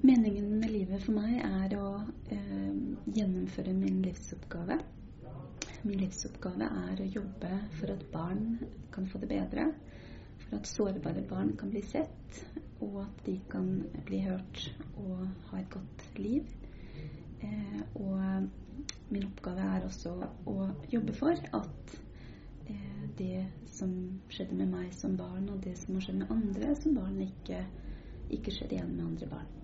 Meningen med livet for meg er å eh, gjennomføre min livsoppgave. Min livsoppgave er å jobbe for at barn kan få det bedre. For at sårbare barn kan bli sett, og at de kan bli hørt og ha et godt liv. Eh, og min oppgave er også å jobbe for at eh, det som skjedde med meg som barn, og det som har skjedd med andre som barn, ikke, ikke skjer igjen med andre barn.